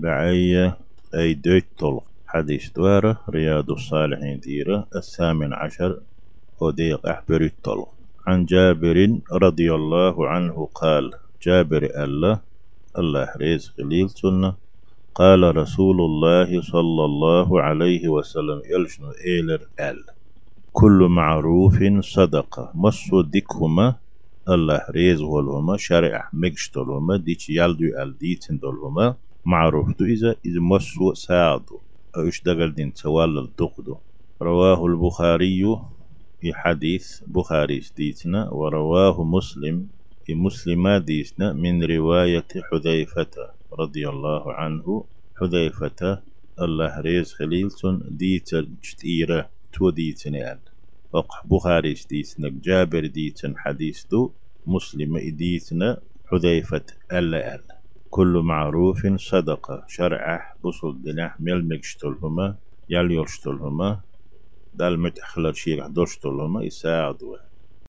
بعية أي دويت حديث دوارة رياض الصالحين ديرة الثامن عشر وديق أحبر الطلق. عن جابر رضي الله عنه قال جابر الله الله ريز خليل سنة قال رسول الله صلى الله عليه وسلم يلشنو إيلر أل. كل معروف صدقة مصو ديكهما الله ريز هما شرع مجشتولهما ديش يالدو أل ديتن دولهما. معروف. دو إذا إذا مصو ساعدو أوش دقل دين توال الدقدو رواه البخاري في حديث بخاري ديتنا ورواه مسلم في مسلم ديتنا من رواية حذيفة رضي الله عنه. حذيفة الله ريز خليلتون ديتر جتيرة تو ديتنال وق بخاري ديتنا جابر ديتن حديث دو مسلم ديتنا حذيفة ألا ألا كل معروف صدقة. شرعه بصل دنح ميل مكشتلهما يال يرشتلهما دال متأخلر شيء دوشتلهما يساعدوه.